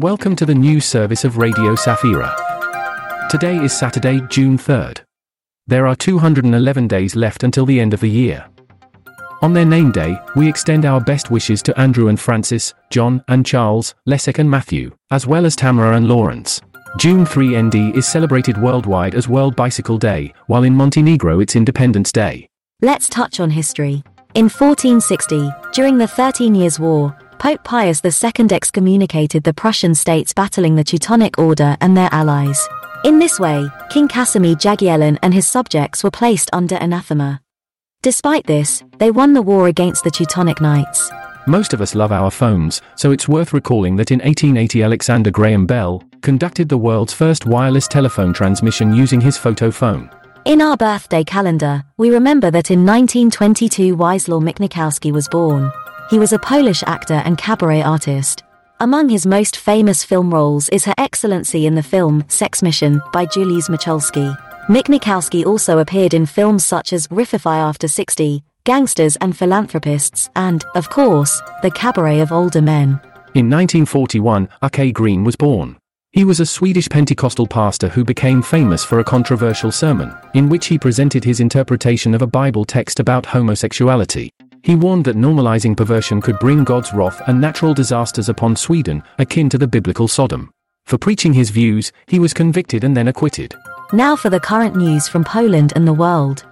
Welcome to the news service of Radio Safira. Today is Saturday, June 3rd. There are 211 days left until the end of the year. On their name day, we extend our best wishes to Andrew and Francis, John and Charles, Leszek and Matthew, as well as Tamara and Lawrence. June 3 ND is celebrated worldwide as World Bicycle Day, while in Montenegro it's Independence Day. Let's touch on history. In 1460, during the Thirteen Years' War, Pope Pius II excommunicated the Prussian states battling the Teutonic Order and their allies. In this way, King Casimir Jagiellon and his subjects were placed under anathema. Despite this, they won the war against the Teutonic Knights. Most of us love our phones, so it's worth recalling that in 1880 Alexander Graham Bell conducted the world's first wireless telephone transmission using his photophone. In our birthday calendar, we remember that in 1922 Wiesław Michnikowski was born. He was a Polish actor and cabaret artist. Among his most famous film roles is Her Excellency in the film Sex Mission by Juliusz Machulski. Michnikowski also appeared in films such as Rififi After 60, Gangsters and Philanthropists, and, of course, The Cabaret of Older Men. In 1941, Åke Green was born. He was a Swedish Pentecostal pastor who became famous for a controversial sermon, in which he presented his interpretation of a Bible text about homosexuality. He warned that normalizing perversion could bring God's wrath and natural disasters upon Sweden, akin to the biblical Sodom. For preaching his views, he was convicted and then acquitted. Now for the current news from Poland and the world.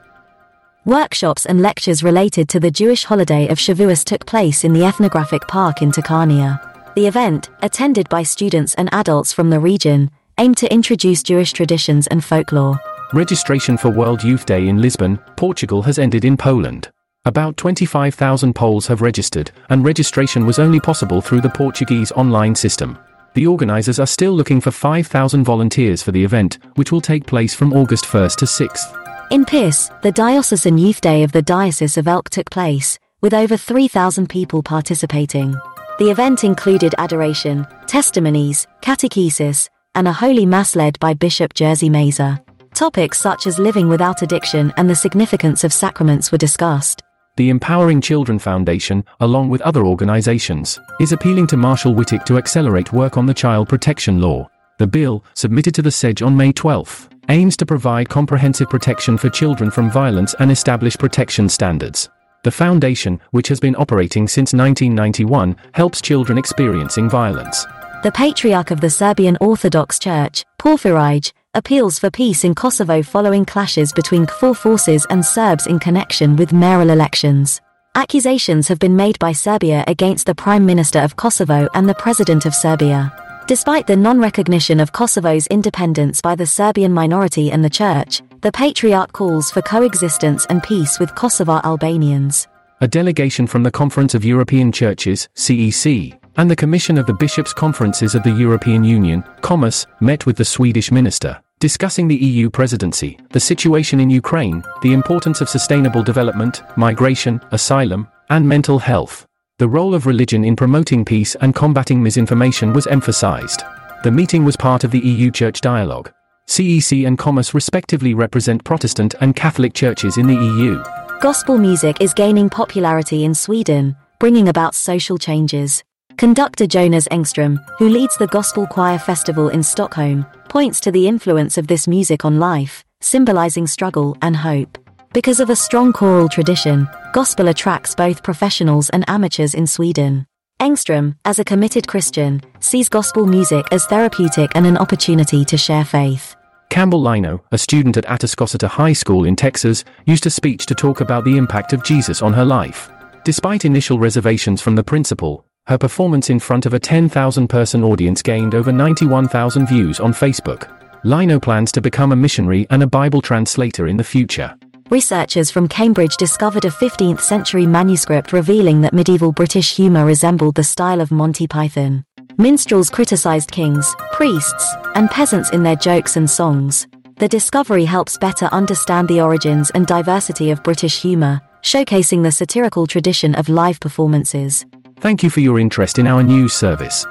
Workshops and lectures related to the Jewish holiday of Shavuos took place in the ethnographic park in Tacania. The event, attended by students and adults from the region, aimed to introduce Jewish traditions and folklore. Registration for World Youth Day in Lisbon, Portugal has ended in Poland. About 25,000 Poles have registered, and registration was only possible through the Portuguese online system. The organizers are still looking for 5,000 volunteers for the event, which will take place from August 1st to 6th. In Pisz, the Diocesan Youth Day of the Diocese of Elk took place, with over 3,000 people participating. The event included adoration, testimonies, catechesis, and a holy mass led by Bishop Jerzy Mazur. Topics such as living without addiction and the significance of sacraments were discussed. The Empowering Children Foundation, along with other organizations, is appealing to Marshall Witek to accelerate work on the child protection law. The bill, submitted to the Sejm on May 12, aims to provide comprehensive protection for children from violence and establish protection standards. The foundation, which has been operating since 1991, helps children experiencing violence. The Patriarch of the Serbian Orthodox Church, Porfirije, appeals for peace in Kosovo following clashes between KFOR forces and Serbs in connection with mayoral elections. Accusations have been made by Serbia against the Prime Minister of Kosovo and the President of Serbia. Despite the non-recognition of Kosovo's independence by the Serbian minority and the Church, the Patriarch calls for coexistence and peace with Kosovar Albanians. A delegation from the Conference of European Churches, CEC, and the Commission of the Bishops' Conferences of the European Union, COMECE, met with the Swedish minister discussing the EU presidency, the situation in Ukraine, the importance of sustainable development, migration, asylum, and mental health. The role of religion in promoting peace and combating misinformation was emphasized. The meeting was part of the EU Church Dialogue. CEC and COMECE respectively represent Protestant and Catholic churches in the EU. Gospel music is gaining popularity in Sweden, bringing about social changes. Conductor Jonas Engström, who leads the Gospel Choir Festival in Stockholm, points to the influence of this music on life, symbolizing struggle and hope. Because of a strong choral tradition, gospel attracts both professionals and amateurs in Sweden. Engström, as a committed Christian, sees gospel music as therapeutic and an opportunity to share faith. Campbell Lino, a student at Atascocita High School in Texas, used a speech to talk about the impact of Jesus on her life. Despite initial reservations from the principal, her performance in front of a 10,000 person audience gained over 91,000 views on Facebook. Lino plans to become a missionary and a Bible translator in the future. Researchers from Cambridge discovered a 15th century manuscript revealing that medieval British humour resembled the style of Monty Python. Minstrels criticised kings, priests, and peasants in their jokes and songs. The discovery helps better understand the origins and diversity of British humour, showcasing the satirical tradition of live performances. Thank you for your interest in our news service.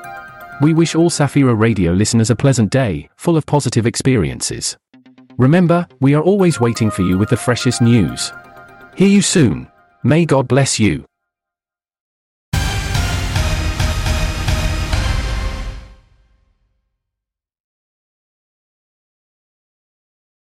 We wish all Safira Radio listeners a pleasant day, full of positive experiences. Remember, we are always waiting for you with the freshest news. Hear you soon. May God bless you.